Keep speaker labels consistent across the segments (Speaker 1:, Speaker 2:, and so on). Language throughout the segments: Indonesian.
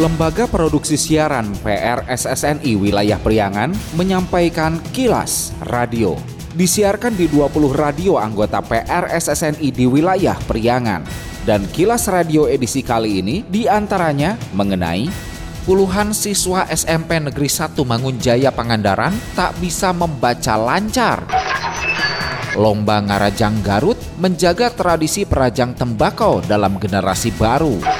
Speaker 1: Lembaga Produksi Siaran PRSSNI Wilayah Priangan menyampaikan kilas radio. Disiarkan di 20 radio anggota PRSSNI di wilayah Priangan. Dan kilas radio edisi kali ini di antaranya mengenai puluhan siswa SMP Negeri 1 Mangunjaya Pangandaran tak bisa membaca lancar. Lomba Ngarajang Garut menjaga tradisi perajang tembakau dalam generasi baru.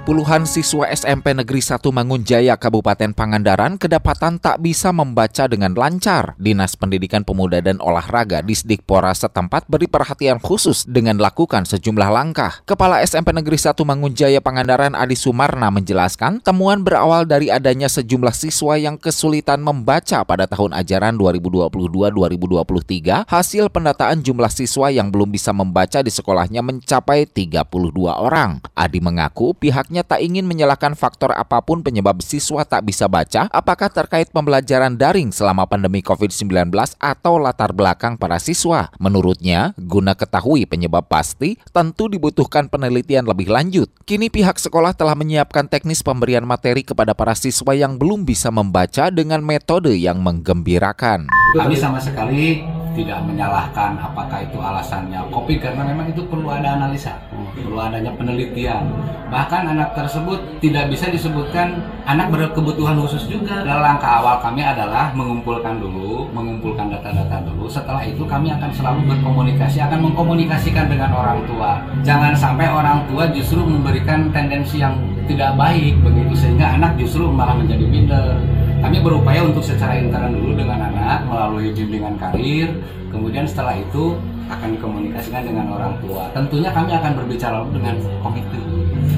Speaker 1: Puluhan siswa SMP Negeri 1 Mangunjaya Kabupaten Pangandaran kedapatan tak bisa membaca dengan lancar. Dinas Pendidikan Pemuda dan Olahraga Disdikpora setempat beri perhatian khusus dengan lakukan sejumlah langkah. Kepala SMP Negeri 1 Mangunjaya Pangandaran Adi Sumarna menjelaskan, temuan berawal dari adanya sejumlah siswa yang kesulitan membaca pada tahun ajaran 2022-2023. Hasil pendataan jumlah siswa yang belum bisa membaca di sekolahnya mencapai 32 orang. Adi mengaku pihaknya tak ingin menyalahkan faktor apa pun penyebab siswa tak bisa baca, apakah terkait pembelajaran daring selama pandemi COVID-19 atau latar belakang para siswa. Menurutnya, guna ketahui penyebab pasti, tentu dibutuhkan penelitian lebih lanjut. Kini pihak sekolah telah menyiapkan teknis pemberian materi kepada para siswa yang belum bisa membaca dengan metode yang menggembirakan.
Speaker 2: Kami sama sekali tidak menyalahkan apakah itu alasannya COVID karena memang itu perlu ada analisa, perlu adanya penelitian. Bahkan anak tersebut tidak bisa disebutkan anak berkebutuhan khusus juga. Dalam langkah awal kami adalah mengumpulkan dulu, mengumpulkan data-data dulu. Setelah itu kami akan selalu berkomunikasi, akan mengkomunikasikan dengan orang tua. Jangan sampai orang tua justru memberikan tendensi yang tidak baik begitu sehingga anak justru malah menjadi minder kami berupaya untuk secara intern dulu dengan anak melalui bimbingan karir. Kemudian setelah itu akan dikomunikasikan dengan orang tua. Tentunya kami akan berbicara dengan komite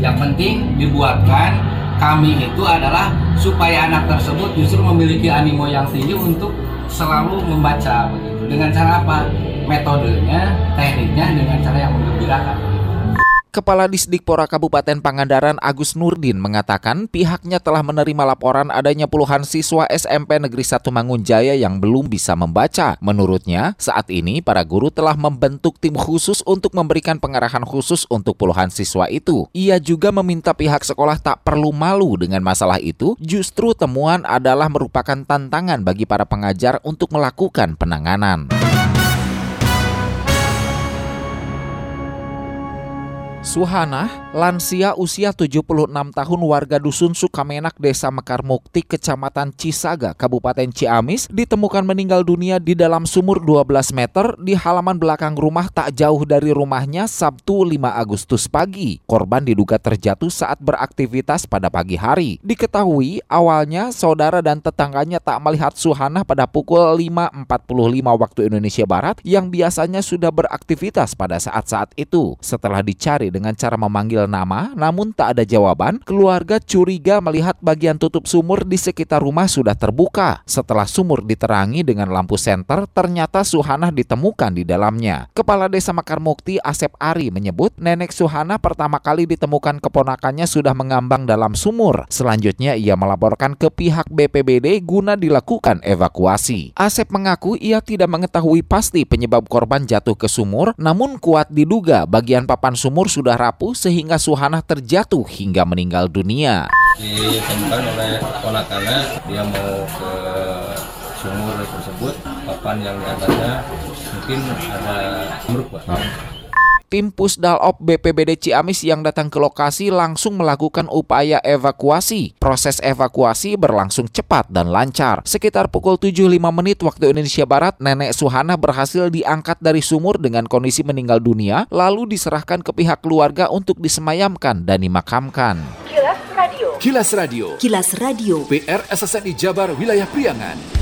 Speaker 2: yang penting dibuatkan kami itu adalah supaya anak tersebut justru memiliki animo yang tinggi untuk selalu membaca begitu. Dengan cara apa? Metodenya tekniknya dengan cara yang menggembirakan
Speaker 1: Kepala Disdikpora Kabupaten Pangandaran Agus Nurdin mengatakan pihaknya telah menerima laporan adanya puluhan siswa SMP Negeri 1 Mangunjaya yang belum bisa membaca. Menurutnya, saat ini para guru telah membentuk tim khusus untuk memberikan pengarahan khusus untuk puluhan siswa itu. Ia juga meminta pihak sekolah tak perlu malu dengan masalah itu, justru temuan adalah merupakan tantangan bagi para pengajar untuk melakukan penanganan. Suhana, lansia usia 76 tahun warga Dusun Sukamenak, Desa Mekar Mukti, Kecamatan Cisaga, Kabupaten Ciamis, ditemukan meninggal dunia di dalam sumur 12 meter di halaman belakang rumah tak jauh dari rumahnya Sabtu 5 Agustus pagi. Korban diduga terjatuh saat beraktivitas pada pagi hari. Diketahui awalnya saudara dan tetangganya tak melihat Suhana pada pukul 5.45 waktu Indonesia Barat yang biasanya sudah beraktivitas pada saat-saat itu. Setelah dicari dengan cara memanggil nama, namun tak ada jawaban, keluarga curiga melihat bagian tutup sumur di sekitar rumah sudah terbuka. Setelah sumur diterangi dengan lampu senter, ternyata Suhana ditemukan di dalamnya. Kepala Desa Makar Mukti Asep Ari menyebut nenek Suhana pertama kali ditemukan keponakannya sudah mengambang dalam sumur. Selanjutnya ia melaporkan ke pihak BPBD guna dilakukan evakuasi. Asep mengaku ia tidak mengetahui pasti penyebab korban jatuh ke sumur, namun kuat diduga bagian papan sumur sudah rapuh sehingga Suhana terjatuh hingga meninggal dunia.
Speaker 3: Ditemukan oleh ponakannya, dia mau ke sumur tersebut, papan yang di atasnya mungkin ada pak.
Speaker 1: Tim Pusdalop BPBD Ciamis yang datang ke lokasi langsung melakukan upaya evakuasi. Proses evakuasi berlangsung cepat dan lancar. Sekitar pukul 75 menit waktu Indonesia Barat, nenek Suhana berhasil diangkat dari sumur dengan kondisi meninggal dunia, lalu diserahkan ke pihak keluarga untuk disemayamkan dan dimakamkan.
Speaker 4: Kilas Radio.
Speaker 5: Kilas Radio.
Speaker 6: Kilas Radio.
Speaker 5: PR SSNI Jabar Wilayah Priangan.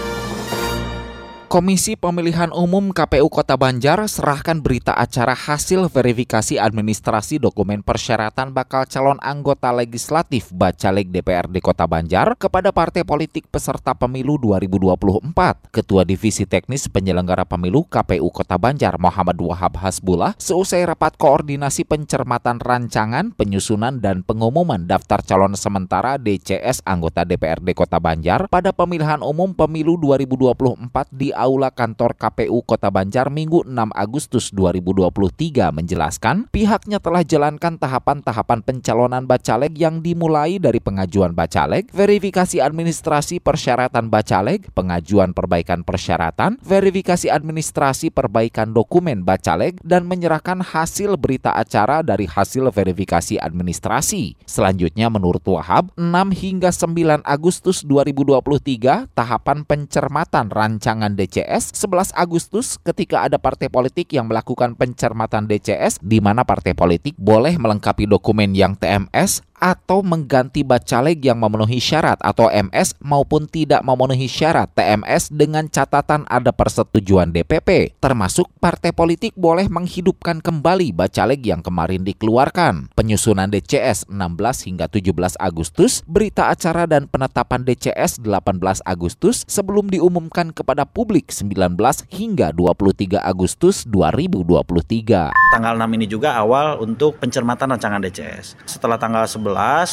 Speaker 1: Komisi Pemilihan Umum KPU Kota Banjar serahkan berita acara hasil verifikasi administrasi dokumen persyaratan bakal calon anggota legislatif Bacaleg DPRD Kota Banjar kepada partai politik peserta pemilu 2024. Ketua Divisi Teknis Penyelenggara Pemilu KPU Kota Banjar Muhammad Wahab Hasbullah seusai rapat koordinasi pencermatan rancangan, penyusunan dan pengumuman daftar calon sementara DCS anggota DPRD Kota Banjar pada pemilihan umum pemilu 2024 di Aula Kantor KPU Kota Banjar Minggu 6 Agustus 2023 menjelaskan pihaknya telah jalankan tahapan-tahapan pencalonan Bacaleg yang dimulai dari pengajuan Bacaleg, verifikasi administrasi persyaratan Bacaleg, pengajuan perbaikan persyaratan, verifikasi administrasi perbaikan dokumen Bacaleg, dan menyerahkan hasil berita acara dari hasil verifikasi administrasi. Selanjutnya menurut Wahab, 6 hingga 9 Agustus 2023 tahapan pencermatan rancangan DCS DCS 11 Agustus ketika ada partai politik yang melakukan pencermatan DCS di mana partai politik boleh melengkapi dokumen yang TMS atau mengganti bacaleg yang memenuhi syarat atau MS maupun tidak memenuhi syarat TMS dengan catatan ada persetujuan DPP. Termasuk partai politik boleh menghidupkan kembali bacaleg yang kemarin dikeluarkan. Penyusunan DCS 16 hingga 17 Agustus, berita acara dan penetapan DCS 18 Agustus sebelum diumumkan kepada publik 19 hingga 23 Agustus 2023.
Speaker 4: Tanggal 6 ini juga awal untuk pencermatan rancangan DCS. Setelah tanggal 11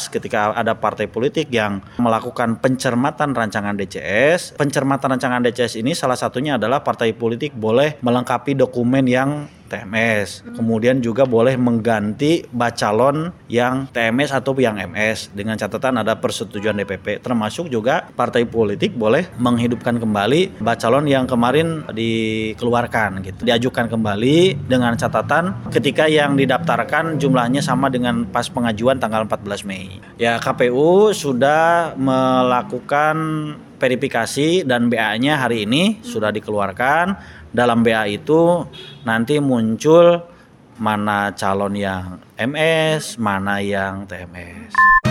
Speaker 4: ketika ada partai politik yang melakukan pencermatan rancangan DCS. Pencermatan rancangan DCS ini salah satunya adalah partai politik boleh melengkapi dokumen yang TMS. Kemudian juga boleh mengganti bacalon yang TMS atau yang MS dengan catatan ada persetujuan DPP. Termasuk juga partai politik boleh menghidupkan kembali bacalon yang kemarin dikeluarkan gitu. Diajukan kembali dengan catatan ketika yang didaftarkan jumlahnya sama dengan pas pengajuan tanggal 14 Mei. Ya KPU sudah melakukan verifikasi dan BA-nya hari ini sudah dikeluarkan. Dalam BA itu nanti muncul mana calon yang MS, mana yang TMS.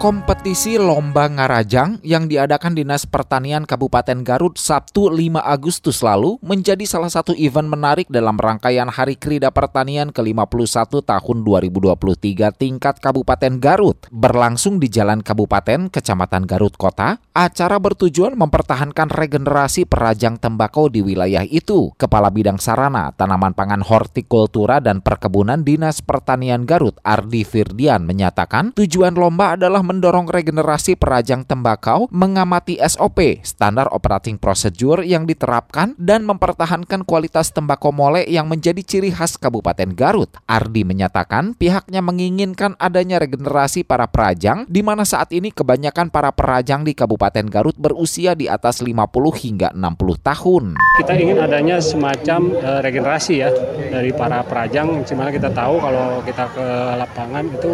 Speaker 1: Kompetisi lomba ngarajang yang diadakan Dinas Pertanian Kabupaten Garut Sabtu 5 Agustus lalu menjadi salah satu event menarik dalam rangkaian Hari Krida Pertanian ke-51 tahun 2023 tingkat Kabupaten Garut. Berlangsung di Jalan Kabupaten, Kecamatan Garut Kota, acara bertujuan mempertahankan regenerasi perajang tembakau di wilayah itu. Kepala Bidang Sarana, Tanaman Pangan Hortikultura dan Perkebunan Dinas Pertanian Garut, Ardi Firdian menyatakan tujuan lomba adalah mendorong regenerasi perajang tembakau, mengamati SOP, standar operating procedure yang diterapkan, dan mempertahankan kualitas tembakau mole yang menjadi ciri khas Kabupaten Garut. Ardi menyatakan pihaknya menginginkan adanya regenerasi para perajang, di mana saat ini kebanyakan para perajang di Kabupaten Garut berusia di atas 50 hingga 60 tahun.
Speaker 6: Kita ingin adanya semacam uh, regenerasi ya dari para perajang, di mana kita tahu kalau kita ke lapangan itu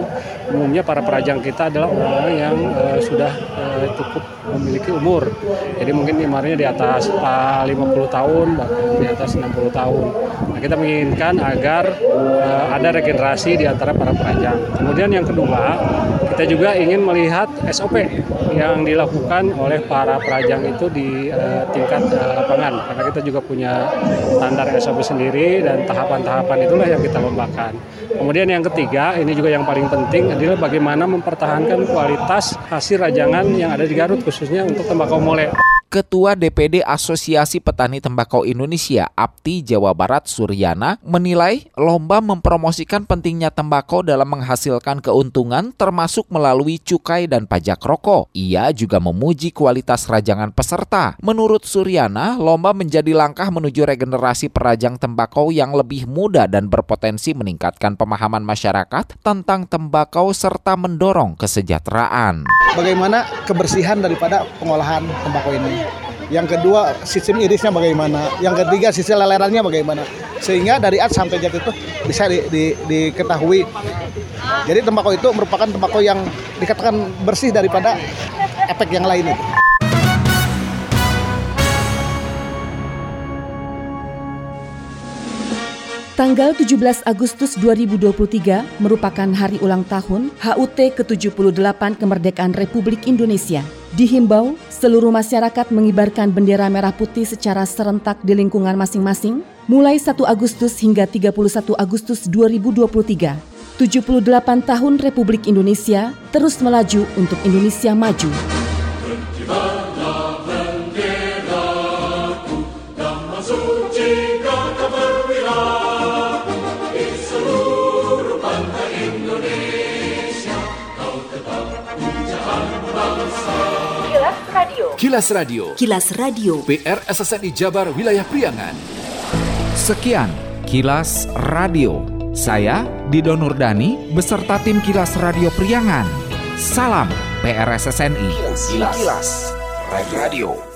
Speaker 6: umumnya para perajang kita adalah orang yang uh, sudah uh, cukup memiliki umur. Jadi mungkin imarnya di atas uh, 50 tahun, bahkan di atas 60 tahun. Nah, kita menginginkan agar uh, ada regenerasi di antara para perajang. Kemudian yang kedua, kita juga ingin melihat SOP yang dilakukan oleh para perajang itu di uh, tingkat uh, lapangan. Karena kita juga punya standar SOP sendiri dan tahapan-tahapan itulah yang kita lombakan. Kemudian yang ketiga, ini juga yang paling penting adalah bagaimana mempertahankan kualitas hasil rajangan yang ada di Garut khususnya untuk tembakau mole.
Speaker 1: Ketua DPD Asosiasi Petani Tembakau Indonesia APTI Jawa Barat Suryana menilai lomba mempromosikan pentingnya tembakau dalam menghasilkan keuntungan termasuk melalui cukai dan pajak rokok. Ia juga memuji kualitas rajangan peserta. Menurut Suryana, lomba menjadi langkah menuju regenerasi perajang tembakau yang lebih muda dan berpotensi meningkatkan pemahaman masyarakat tentang tembakau serta mendorong kesejahteraan.
Speaker 7: Bagaimana kebersihan daripada pengolahan tembakau ini? Yang kedua sistem irisnya bagaimana? Yang ketiga sisi lelerannya bagaimana? Sehingga dari A sampai Z itu bisa di, di, diketahui. Jadi tembakau itu merupakan tembakau yang dikatakan bersih daripada efek yang lain. Itu.
Speaker 8: Tanggal 17 Agustus 2023 merupakan hari ulang tahun HUT ke-78 Kemerdekaan Republik Indonesia. Dihimbau, seluruh masyarakat mengibarkan bendera merah putih secara serentak di lingkungan masing-masing mulai 1 Agustus hingga 31 Agustus 2023. 78 tahun Republik Indonesia terus melaju untuk Indonesia maju.
Speaker 5: Kilas Radio.
Speaker 8: Kilas Radio.
Speaker 5: PR SSNI Jabar Wilayah Priangan.
Speaker 1: Sekian Kilas Radio. Saya Dido Nurdani beserta tim Kilas Radio Priangan. Salam PRSSNI.
Speaker 5: Kilas, Kilas. Radio.